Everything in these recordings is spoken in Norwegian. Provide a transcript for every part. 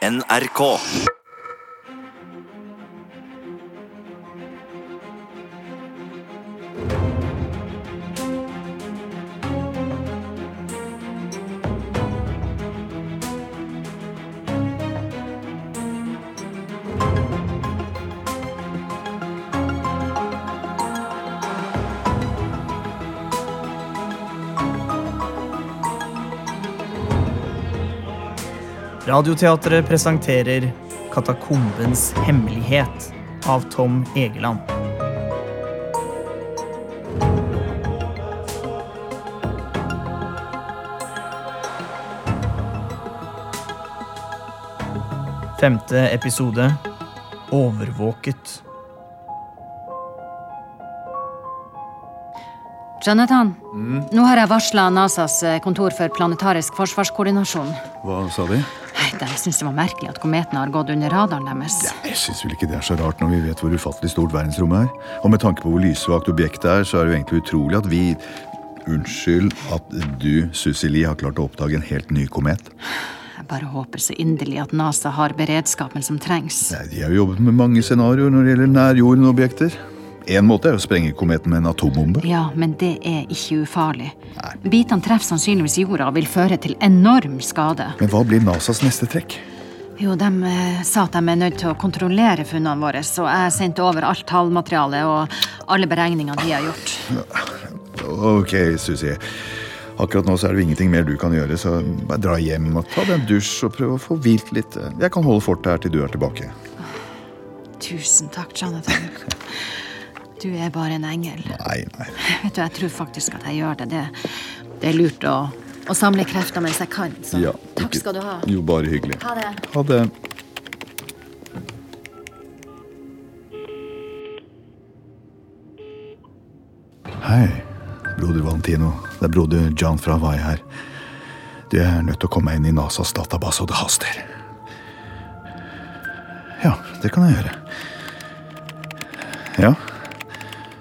NRK. Radioteatret presenterer Katakombens hemmelighet av Tom Egeland. Femte episode Overvåket. Jonathan, nå har jeg varsla NASAs kontor for planetarisk forsvarskoordinasjon. Hva sa de? De syns det var merkelig at kometen har gått under radaren deres. Jeg syns vel ikke det er så rart når vi vet hvor ufattelig stort verdensrommet er. Og med tanke på hvor lysvakt objektet er, så er det jo egentlig utrolig at vi Unnskyld at du, Susili, har klart å oppdage en helt ny komet. Jeg bare håper så inderlig at NASA har beredskapen som trengs. Nei, De har jo jobbet med mange scenarioer når det gjelder nærjorden-objekter. En måte er å sprenge kometen med en atombombe. Ja, men det er ikke ufarlig. Bitene treffer sannsynligvis jorda og vil føre til enorm skade. Men hva blir NASAs neste trekk? Jo, de eh, sa at de er nødt til å kontrollere funnene våre, så jeg sendte over alt tallmaterialet og alle beregningene de har gjort. Ok, Susi. Akkurat nå så er det ingenting mer du kan gjøre, så bare dra hjem og ta deg en dusj og prøve å få hvilt litt. Jeg kan holde fortet her til du er tilbake. Tusen takk, Jonathan. Du er bare en engel. Nei, nei. Vet du, Jeg tror faktisk at jeg gjør det. Det, det er lurt å, å samle krefter mens jeg kan. Så Ja, takk ikke- skal du ha. Jo, bare hyggelig. Ha det. Ha det. Hei, broder Valentino. Det er broder John fra Hawaii her. Du er nødt til å komme inn i NASAs database, og det haster. Ja, det kan jeg gjøre. Ja.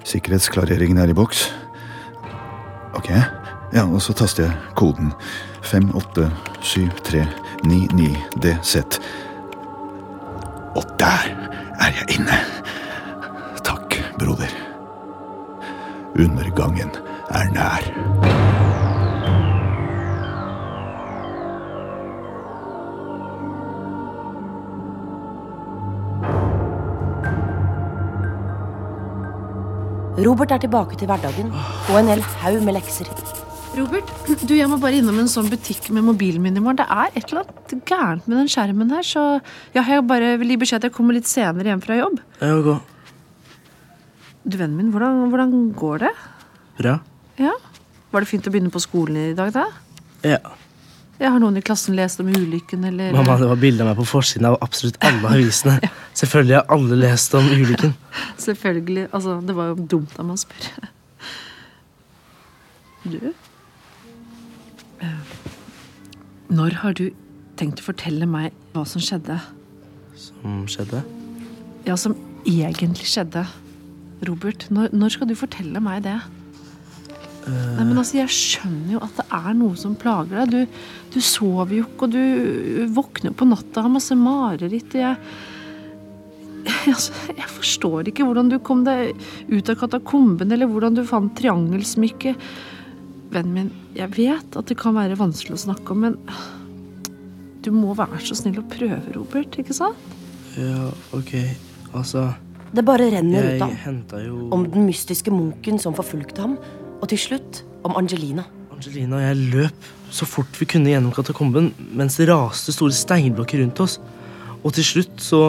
Sikkerhetsklareringen er i boks. Ok. Ja, og så taster jeg koden 587399DZ. Og der er jeg inne. Takk, broder. Undergangen er nær. Robert er tilbake til hverdagen og en hel haug med lekser. Robert, du, jeg må bare innom en sånn butikk med mobilen min i morgen. Det er et eller annet gærent med den skjermen her, så ja, jeg bare vil gi beskjed at jeg kommer litt senere hjem fra jobb. Ja, gå. Du, vennen min, hvordan, hvordan går det? Bra. Ja? Var det fint å begynne på skolen i dag, da? Ja. Jeg har noen i klassen lest om ulykken, eller Mamma, det var bilde av meg på forsiden av absolutt alle avisene. Selvfølgelig har alle lest om ulykken. Selvfølgelig. Altså, det var jo dumt av meg å spørre. Du? Eh, Når har du tenkt å fortelle meg hva som skjedde? Som skjedde? Ja, som egentlig skjedde. Robert, når, når skal du fortelle meg det? Nei, men altså, Jeg skjønner jo at det er noe som plager deg. Du, du sover jo ikke, og du våkner på natta og har masse mareritt. og Jeg, altså, jeg forstår ikke hvordan du kom deg ut av katakomben, eller hvordan du fant triangelsmykket. Vennen min, jeg vet at det kan være vanskelig å snakke om, men du må være så snill å prøve, Robert. ikke sant? Ja, ok. Altså, Det bare renner ut av ham. jo om den mystiske munken som forfulgte ham, og til slutt om Angelina. Angelina og jeg løp så fort vi kunne gjennom katakomben mens det raste store steinblokker rundt oss. Og til slutt så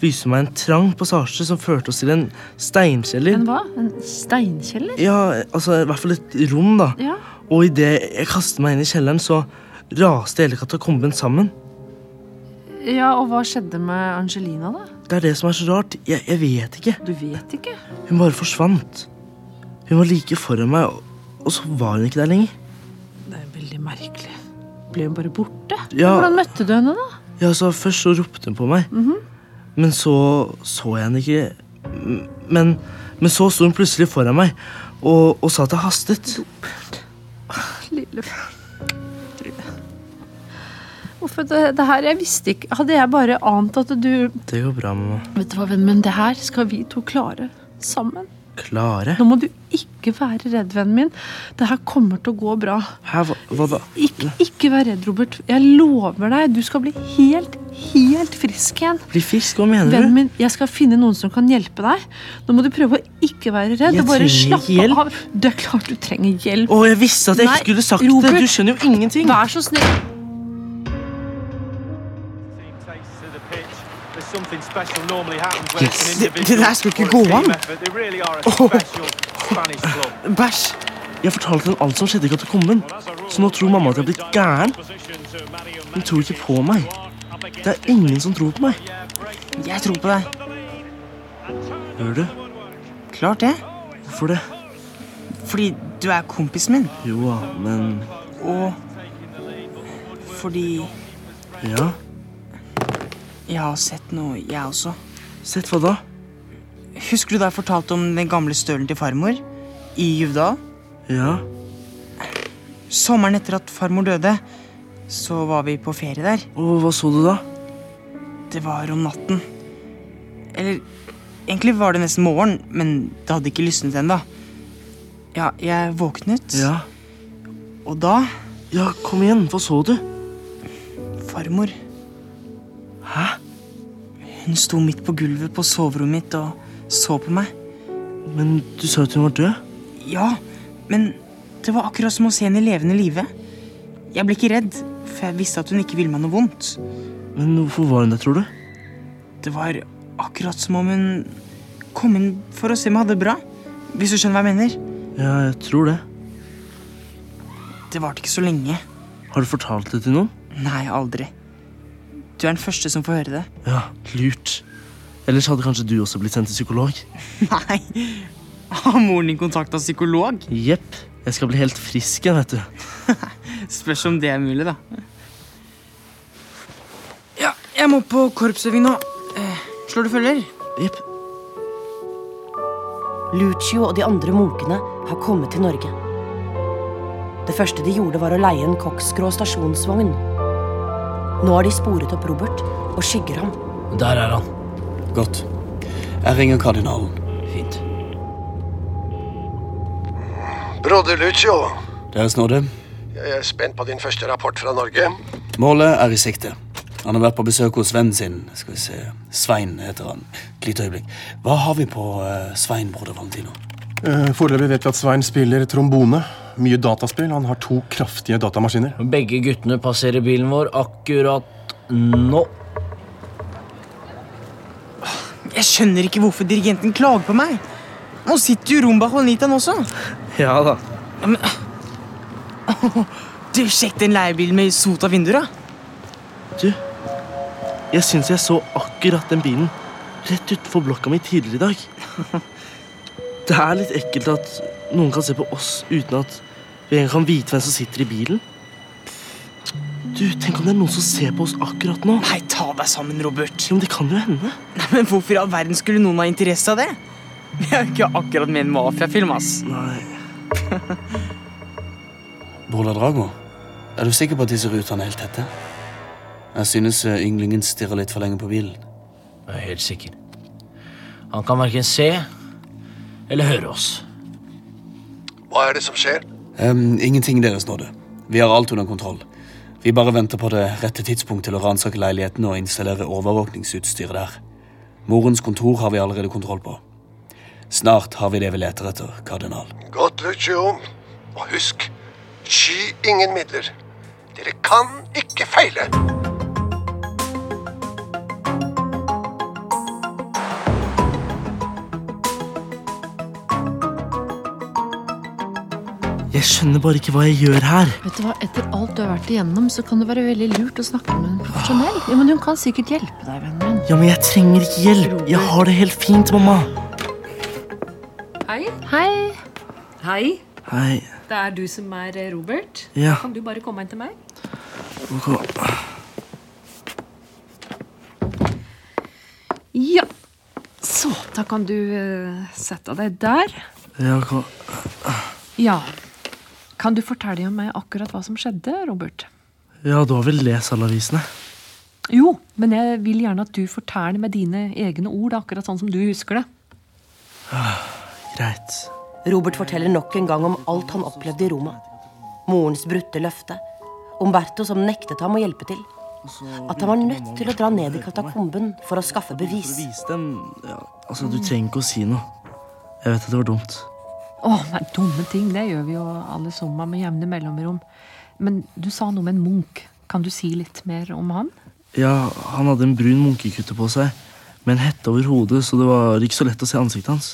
viste hun meg en trang passasje som førte oss til en steinkjeller. En hva? En steinkjeller? Ja, altså i hvert fall et rom, da. Ja. Og idet jeg kastet meg inn i kjelleren, så raste hele katakomben sammen. Ja, og hva skjedde med Angelina, da? Det er det som er så rart. Jeg, jeg vet ikke. Du vet ikke? Hun bare forsvant. Hun var like foran meg, og, så var hun ikke der lenger. Det er veldig merkelig. Ble hun bare borte? Ja. Hvordan møtte du henne, da? Ja, så Først så ropte hun på meg, men så så jeg henne ikke. Men, men så sto hun plutselig foran meg og, og sa at det hastet. Lille Hvorfor det, det her Jeg visste ikke Hadde jeg bare ant at du Det går bra, mamma. Vet du hva, venn, men det her skal vi to klare sammen. Klare? Nå må du ikke være redd, vennen min. Det her kommer til å gå bra. Hæ, hva, hva da? Ikke, ikke vær redd, Robert. Jeg lover deg, du skal bli helt, helt frisk igjen. Bli frisk? Hva mener Vennen du? min, jeg skal finne noen som kan hjelpe deg. Nå må du prøve å ikke være redd. Jeg bare slappe hjelp. av. Det er klart du trenger hjelp. Å, jeg visste at jeg Nei, ikke skulle sagt Robert. det! Du skjønner jo ingenting! Vær så snill. Yes. Det- det der skal ikke gå an. Bæsj! Jeg fortalte henne alt som skjedde i katakomben, så nå tror mamma at jeg er blitt gæren. Hun tror ikke på meg. Det er ingen som tror på meg. Jeg tror på deg. Gjør du? Klart det. Hvorfor det? Fordi du er kompisen min. Jo da, men Og fordi Ja? Jeg har sett noe, jeg også. Sett hva da? Husker du da jeg fortalte om den gamle stølen til farmor? I Juvdal? Ja? Sommeren etter at farmor døde, så var vi på ferie der. Og hva så du da? Det var om natten. Eller egentlig var det nesten morgen, men det hadde ikke lysnet ennå. Ja, jeg våknet, Ja? og da Ja, kom igjen, hva så du? Farmor. Hæ? Hun sto midt på gulvet på soverommet mitt og så på meg. Men du sa at hun var død? Ja, men det var akkurat som å se henne i levende live. Jeg ble ikke redd, for jeg visste at hun ikke ville meg noe vondt. Men hvorfor var hun der, tror du? Det var akkurat som om hun kom inn for å se om jeg hadde det bra. Hvis du skjønner hva jeg mener. Ja, jeg tror det. Det varte ikke så lenge. Har du fortalt det til noen? Nei, aldri. Du er den første som får høre det. Ja, lurt. Ellers hadde kanskje du også blitt sendt til psykolog? Nei. Har moren din kontakta psykolog? Jepp. Jeg skal bli helt frisk igjen, vet du. Spørs om det er mulig, da. Ja, jeg må på korpsøving nå. Eh, slår du følger? Jepp. Lucio og de andre munkene har kommet til Norge. Det første de gjorde, var å leie en koksgrå stasjonsvogn. Nå har de sporet opp Robert og skygger ham. Der er han. Godt. Jeg ringer kardinalen. Fint. Broder Lucio, Deres nåde. jeg er spent på din første rapport fra Norge. Målet er i sikte. Han har vært på besøk hos vennen sin. Skal vi se Svein heter han. Et lite øyeblikk. Hva har vi på eh, Svein, broder Valentino? Eh, Foreløpig vet vi at Svein spiller trombone. Mye dataspill. Han har to kraftige datamaskiner. Begge guttene passerer bilen vår akkurat nå. Jeg skjønner ikke hvorfor dirigenten klager på meg. Nå sitter jo Rumba Juanitaen også. Ja da. Du, Sjekk den leiebilen med sot av vinduer, da. Du, jeg syns jeg så akkurat den bilen rett utenfor blokka mi tidligere i dag. Det er litt ekkelt at noen kan se på oss uten at vi engang kan vite hvem som sitter i bilen. Du, Tenk om det er noen som ser på oss akkurat nå. Nei, ta deg sammen, Robert. Jo, men Det kan jo hende. Nei, men Hvorfor i all verden skulle noen ha interesse av det? Vi er jo ikke akkurat med i en mafiafilm, ass. Nei. Brola Drago, er du sikker på at disse rutene er helt tette? Jeg synes eh, ynglingen stirrer litt for lenge på bilen. Jeg er helt sikker. Han kan verken se eller høre oss. Hva er det som skjer? Um, ingenting, Deres nåde. Vi har alt under kontroll. Vi bare venter på det rette tidspunkt til å ransake leiligheten og installere overvåkningsutstyret der. Morens kontor har vi allerede kontroll på. Snart har vi det vi leter etter, kardinal. Godt, Lucio. Og husk, sky ingen midler. Dere kan ikke feile. Jeg skjønner bare ikke hva jeg gjør her. Vet du hva, Etter alt du har vært igjennom, så kan det være veldig lurt å snakke med en profesjonell. Ja, men Hun kan sikkert hjelpe deg, vennen min. Ja, Men jeg trenger ikke hjelp. Jeg har det helt fint, mamma. Hei. Hei. Hei. Hei. Det er du som er eh, Robert. Ja. Kan du bare komme inn til meg? Ok. Ja. Så, da kan du eh, sette deg der. Ja, ok. Ja. Kan du fortelle meg akkurat hva som skjedde, Robert? Ja, du har vel lest alle avisene? Jo, men jeg vil gjerne at du forteller med dine egne ord, akkurat sånn som du husker det. Greit. Robert forteller nok en gang om alt han opplevde i Roma. Morens brutte løfte. Umberto som nektet ham å hjelpe til. At han var nødt til å dra ned i katakomben for å skaffe bevis. Ja, Altså, du trenger ikke å si noe. Jeg vet at det var dumt. Å, men dumme ting, det gjør vi jo alle sammen med jevne mellomrom. Men du sa noe om en munk. Kan du si litt mer om han? Ja, han hadde en brun munkekutte på seg, med en hette over hodet, så det var ikke så lett å se ansiktet hans.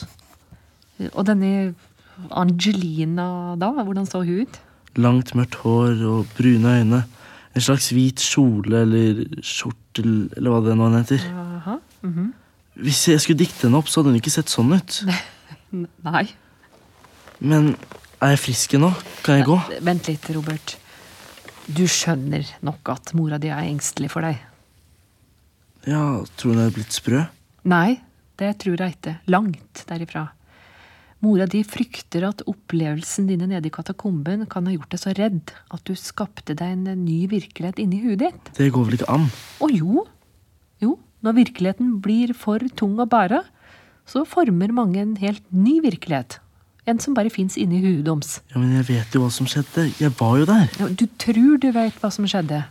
Og denne Angelina, da? Hvordan så hun ut? Langt, mørkt hår og brune øyne. En slags hvit kjole eller skjortel, eller hva det nå heter. Aha. mhm. Hvis jeg skulle dikte henne opp, så hadde hun ikke sett sånn ut. Nei. Men er jeg frisk nå? Kan jeg gå? Vent litt, Robert. Du skjønner nok at mora di er engstelig for deg. Ja, tror hun er blitt sprø? Nei, det tror jeg ikke. Langt derifra. Mora di frykter at opplevelsen dine nede i katakomben kan ha gjort deg så redd at du skapte deg en ny virkelighet inni huet ditt. Det går vel ikke an? Å jo. Jo, når virkeligheten blir for tung å bære, så former mange en helt ny virkelighet. En som bare fins inni huet deres. Ja, Men jeg vet jo hva som skjedde. Jeg var jo der. Ja, Du tror du veit hva som skjedde.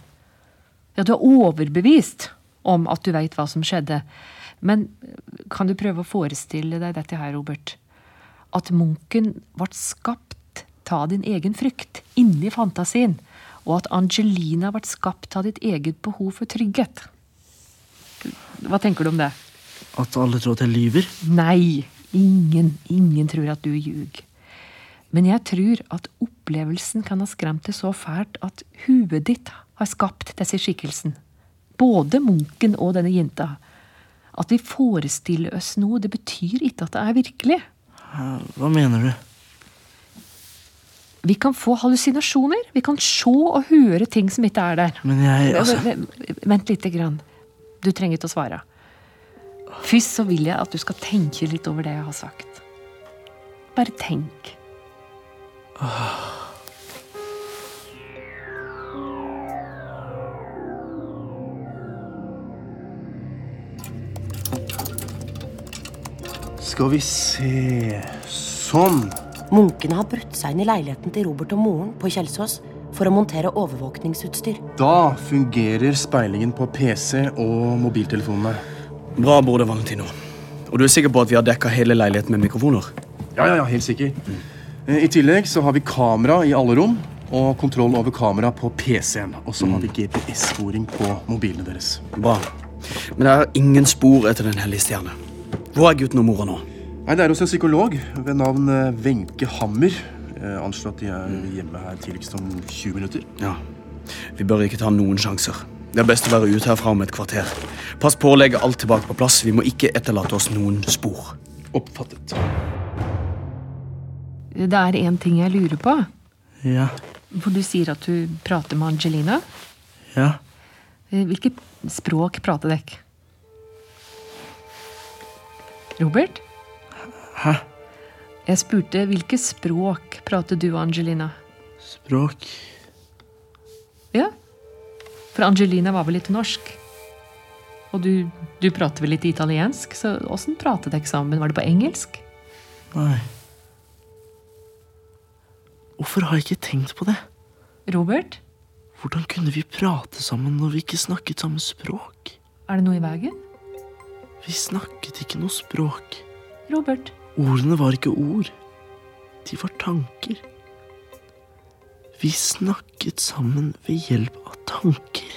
Ja, du er overbevist om at du veit hva som skjedde. Men kan du prøve å forestille deg dette her, Robert? At munken ble skapt av din egen frykt, inni fantasien. Og at Angelina ble skapt av ditt eget behov for trygghet. Hva tenker du om det? At alle tror at jeg lyver? Nei, ingen, ingen tror at du ljug. Men jeg tror at opplevelsen kan ha skremt deg så fælt at huet ditt har skapt disse skikkelsen. Både munken og denne jenta. At vi forestiller oss noe, det betyr ikke at det er virkelig. Hva mener du? Vi kan få hallusinasjoner. Vi kan se og høre ting som ikke er der. Men jeg altså... Vent lite grann. Du trenger ikke å svare. Først så vil jeg at du skal tenke litt over det jeg har sagt. Bare tenk. Skal vi se Sånn. Munkene har brutt seg inn i leiligheten til Robert og moren på Kjelsås for å montere overvåkningsutstyr. Da fungerer speilingen på PC og mobiltelefonene. Bra, broder Valentino. Og du er sikker på at vi har dekka hele leiligheten med mikrofoner? Ja, ja, ja, helt sikker. Mm. I tillegg så har vi kamera i alle rom og kontroll over kamera på PC-en. Og så har vi GPS-sporing på mobilene deres. Bra. Men det er ingen spor etter Den hellige stjerne. Hvor er gutten og mora nå? Nei, Det er hos en psykolog ved navn eh, Wenche Hammer. Eh, at de er hjemme her tidligst om 20 minutter. Ja. Vi bør ikke ta noen sjanser. Det er best å være ute herfra om et kvarter. Pass på å legge alt tilbake på plass. Vi må ikke etterlate oss noen spor. Oppfattet. Det er én ting jeg lurer på. Ja. For du sier at du prater med Angelina. Ja. Eh, Hvilket språk prater dere? Robert? Hæ? Jeg spurte hvilket språk prater du og Angelina? Språk Ja. For Angelina var vel litt norsk? Og du, du prater vel litt italiensk, så åssen pratet eksamen? Var det på engelsk? Nei. Hvorfor har jeg ikke tenkt på det? Robert, Hvordan kunne vi prate sammen når vi ikke snakket samme språk? er det noe i veien? Vi snakket ikke noe språk. Robert, Ordene var ikke ord. De var tanker. Vi snakket sammen ved hjelp av tanker.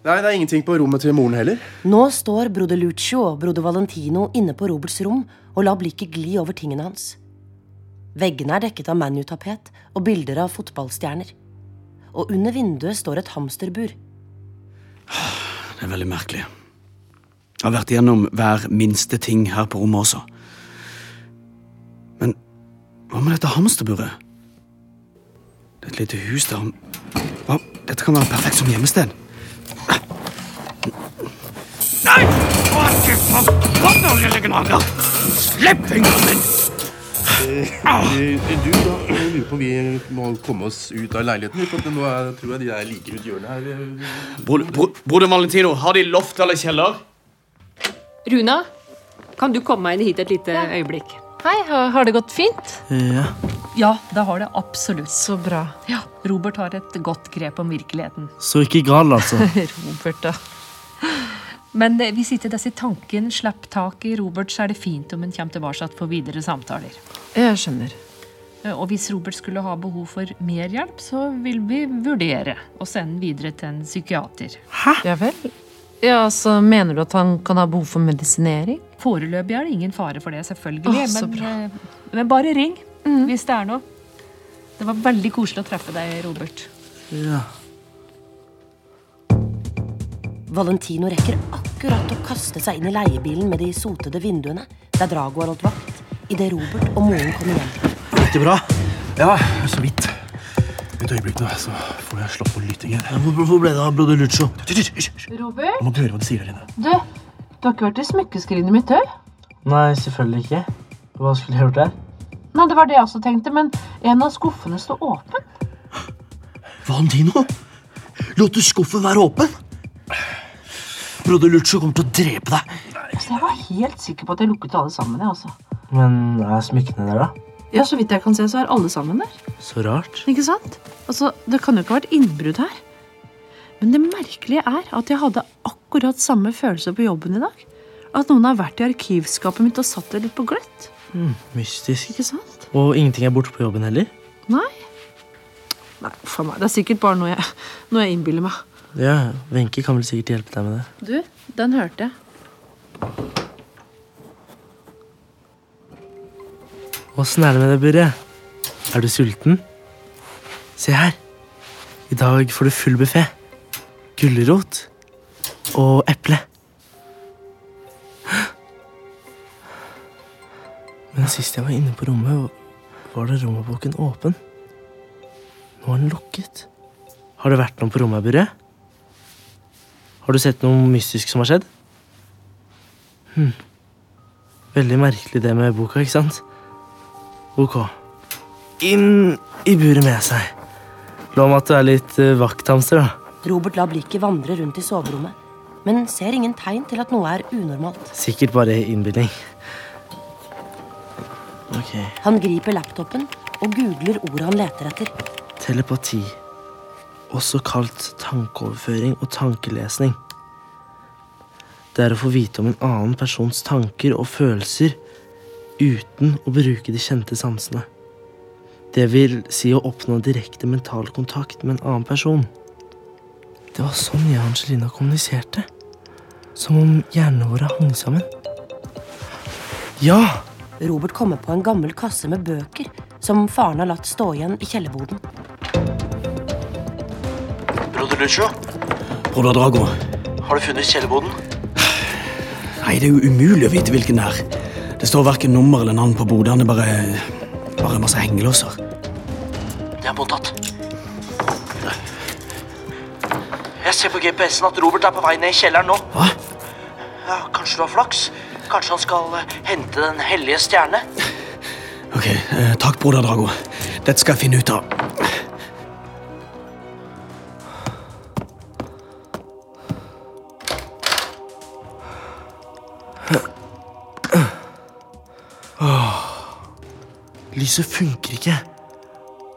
Nei, det er ingenting på rommet til moren heller. Nå står broder Lucio og broder Valentino inne på Roberts rom og lar blikket gli over tingene hans. Veggene er dekket av ManU-tapet og bilder av fotballstjerner. Og under vinduet står et hamsterbur. Det er veldig merkelig. Jeg har vært igjennom hver minste ting her på rommet også. Men hva med dette hamsterburet? Det er et lite hus der han Hva? Dette kan være perfekt som gjemmested. Nei! Det for forbanna lille gnager? Slipp fingeren min! Eh, Du, da jeg lurer på om vi må komme oss ut av leiligheten. For at nå er, tror jeg de er like rundt hjørnet her. Bro, bro, broder Valentino, har de loft eller kjeller? Runa, kan du komme meg inn hit et lite øyeblikk? Hei, har har det gått fint? Ja. Ja, det har det absolutt. Så bra. Ja, Robert har et godt grep om virkeligheten. Så ikke gal, altså. Robert, da. Men eh, hvis ikke disse tanken slipper tak i Robert, så er det fint om han kommer tilbake for videre samtaler. Jeg skjønner. Eh, Og hvis Robert skulle ha behov for mer hjelp, så vil vi vurdere å sende han videre til en psykiater. Ja vel? Ja, så Mener du at han kan ha behov for medisinering? Foreløpig er det ingen fare for det, selvfølgelig. Åh, så men, bra. Mm. eh, men bare ring hvis det er noe. Det var veldig koselig å treffe deg, Robert. Ja. Valentino rekker akkurat å kaste seg inn i leiebilen med de sotede vinduene, der Drago har holdt vakt, idet Robert og moren kommer hjem. Gikk det bra? Ja, så vidt. Et øyeblikk nå, så får jeg slått på lyttingen. Hvor, ble det av broder Lucho? Robert? Jeg må høre hva de sier der inne. Du, du har ikke vært i smykkeskrinet mitt, du? Nei, selvfølgelig ikke. Hva skulle jeg gjort der? Nei, det var det jeg også tenkte, men en av skuffene står åpen. Valentino? Lot du skuffen være åpen? Broder Lucho kommer til å drepe deg. Jeg var helt sikker på at jeg lukket alle sammen. Jeg, altså. Men er smykkene der, da? Ja, Så vidt jeg kan se, så er alle sammen der. Så rart. Ikke sant? Altså, Det kan jo ikke ha vært innbrudd her. Men det merkelige er at jeg hadde akkurat samme følelse på jobben i dag. At noen har vært i arkivskapet mitt og satt det litt på gløtt. Mm, mystisk. Ikke sant? Og ingenting er borte på jobben heller? Nei. Nei, for meg. Det er sikkert bare noe jeg, noe jeg innbiller meg. Ja, Wenche kan vel sikkert hjelpe deg med det. Du, den hørte jeg. Åssen er det med deg, Burre? Er du sulten? Se her. I dag får du full buffé. Gulrot og eple. Men sist jeg var inne på rommet, var det romboken åpen. Nå er den lukket. Har det vært noen på rommet, Burre? Har du sett noe mystisk som har skjedd? Hm. Veldig merkelig det med boka, ikke sant? Ok. Inn i buret med seg. Lov meg at du er litt uh, vakthamster, da. Robert lar blikket vandre rundt i soverommet, men ser ingen tegn til at noe er unormalt. Sikkert bare innbilning. Ok. Han griper laptopen og googler ordet han leter etter. Telepati. Også kalt tankeoverføring og tankelesning. Det er å få vite om en annen persons tanker og følelser uten å bruke de kjente sansene. Det vil si å oppnå direkte mental kontakt med en annen person. Det var sånn jeg og Angelina kommuniserte. Som om hjernene våre hang sammen. Ja! Robert kommer på en gammel kasse med bøker som faren har latt stå igjen i kjellerboden. Lucio, Broder Drago. har du funnet kjellerboden? Nei, det er jo umulig å vite hvilken det er. Det står verken nummer eller navn på bodene, bare, bare masse hengelåser. Det er mottatt. Jeg ser på GPS-en at Robert er på vei ned i kjelleren nå. Hva? Ja, Kanskje du har flaks? Kanskje han skal eh, hente Den hellige stjerne? Ok, eh, takk, broder Drago. Dette skal jeg finne ut av. Lyset funker ikke.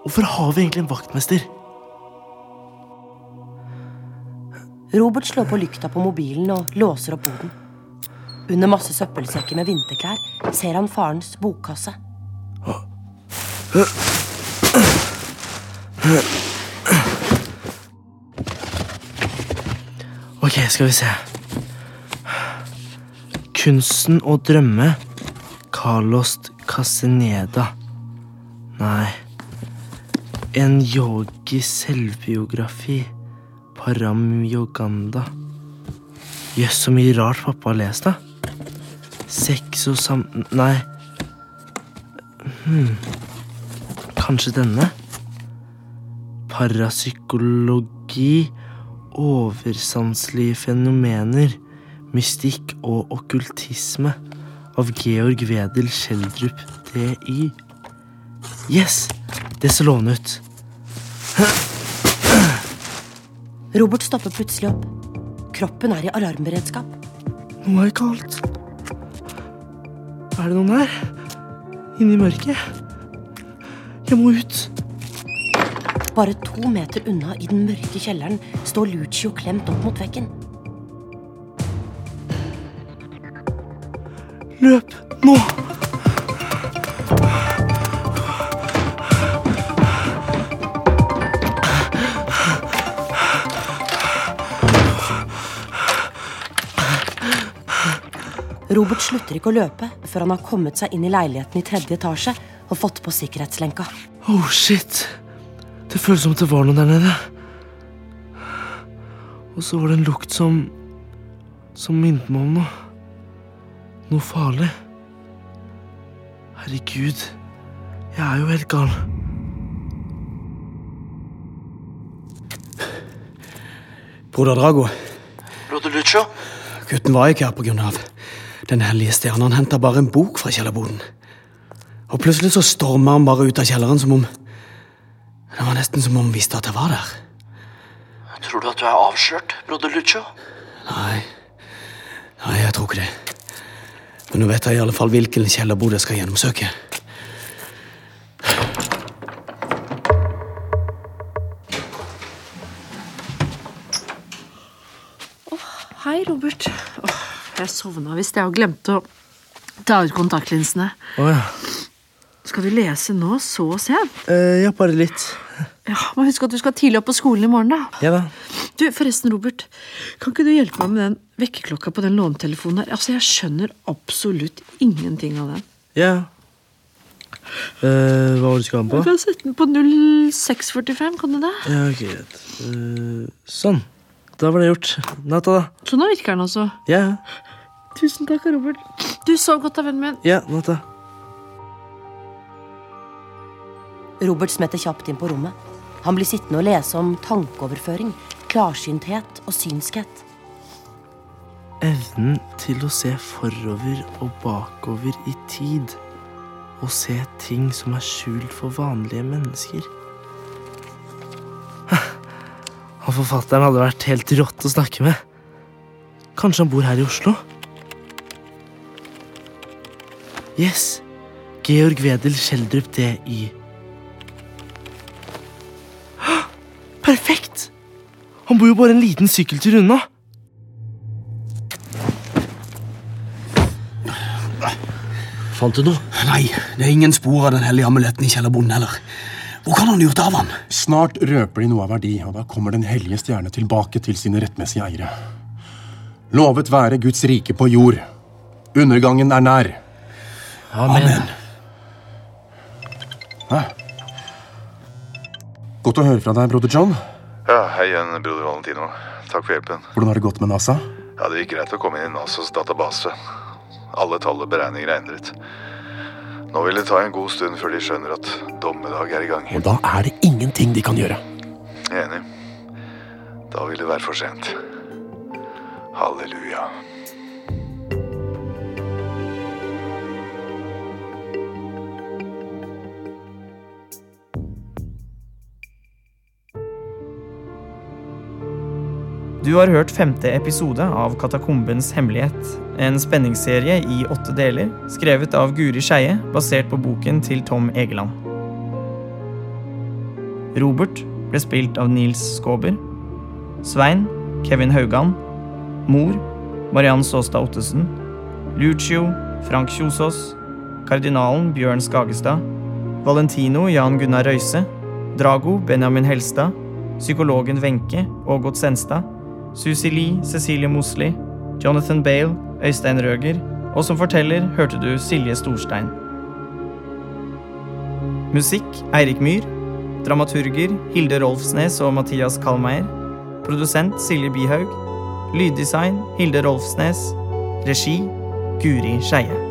Hvorfor har vi egentlig en vaktmester? Robert slår på lykta på mobilen og låser opp boden. Under masse søppelsekker med vinterklær ser han farens bokkasse. Ok, skal vi se. Kunsten å drømme. Carlos Caseneda. Nei. En yogi selvbiografi. Param Yoganda. Jøss, så mye rart pappa har lest, da. Sex og sam... Nei. Hmm. Kanskje denne? Parapsykologi, oversanselige fenomener, mystikk og okkultisme av Georg Wedel Schjelderup DY. Yes! Det så lovende ut. Robert stopper plutselig opp. Kroppen er i alarmberedskap. Noe er kaldt. Er det noen her? Inne i mørket? Jeg må ut. Bare to meter unna i den mørke kjelleren står Lucio klemt opp mot veggen. Løp nå! Robert slutter ikke å løpe før han har kommet seg inn i leiligheten i tredje etasje og fått på sikkerhetslenka. Oh, shit. Det føles som at det var noe der nede. Og så var det en lukt som Som minnet meg om noe. Noe farlig. Herregud. Jeg er jo helt gal. Broder Drago, Broder Lucio? gutten var ikke her på grunn av Den hellige stjernen. Han henta bare en bok fra kjellerboden. Og plutselig så storma han bare ut av kjelleren som om Det var nesten som om han visste at jeg var der. Tror du at du er avslørt, broder Lucio? Nei, Nei, jeg tror ikke det. Men nå vet jeg i alle fall hvilken kjellerbod jeg skal gjennomsøke. Hei, Robert. Jeg sovna visst, jeg, og glemte å ta ut kontaktlinsene. Oh, ja. Skal du lese nå så sent? Eh, ja, bare litt. Ja, må Husk at du skal tidlig opp på skolen i morgen, da. Ja da. Du, forresten, Robert. Kan ikke du hjelpe meg med den vekkerklokka på den lånetelefonen her? Altså, jeg skjønner absolutt ingenting av den. Ja. Eh, hva var det du skulle ha Du den på? kan sette den på 0645, kan du det? Ja, ok, greit. Eh, sånn. Da var det gjort. Natta, da. Så nå virker den også. Ja, Tusen takk, Robert. Du sov godt da, vennen min. ja, natta. Robert smetter kjapt inn på rommet. Han blir sittende og lese om tankeoverføring, klarsynthet og synskhet. Evnen til å se forover og bakover i tid. Og se ting som er skjult for vanlige mennesker. Han forfatteren hadde vært helt rått å snakke med. Kanskje han bor her i Oslo? Yes. Georg Wedel Schjelderup DY. Perfekt! Han bor jo bare en liten sykkeltur unna. Fant du noe? Nei, det er ingen spor av den hellige amuletten i kjellerbonden heller. Hvor kan han gjort av han? Snart røper de noe av verdi, og da kommer Den hellige stjerne tilbake til sine rettmessige eiere. Lovet være Guds rike på jord. Undergangen er nær. Amen. Hæ? Godt å høre fra deg, broder John. Ja, hei igjen, broder Valentino. Takk for hjelpen. Hvordan har det gått med NASA? Ja, Det gikk greit å komme inn i NASAs database. Alle tall og beregninger er endret. Nå vil det ta en god stund før de skjønner at dommedag er i gang. Og da er det ingenting de kan gjøre. Enig. Da vil det være for sent. Halleluja. Du har hørt femte episode av Katakombens hemmelighet. En spenningsserie i åtte deler, skrevet av Guri Skeie, basert på boken til Tom Egeland. Robert ble spilt av Nils Skåber. Svein Kevin Haugan. Mor Mariann Saastad Ottesen. Lucio Frank Kjosås. Kardinalen Bjørn Skagestad. Valentino Jan Gunnar Røise. Drago Benjamin Helstad. Psykologen Wenche Ågot Senstad. Susi Lee, Cecilie Mosli, Jonathan Bale, Øystein Røger, og som forteller hørte du Silje Storstein. Musikk Eirik Myhr. Dramaturger Hilde Rolfsnes og Mathias Kalmeier. Produsent Silje Bihaug. Lyddesign Hilde Rolfsnes. Regi Guri Skeie.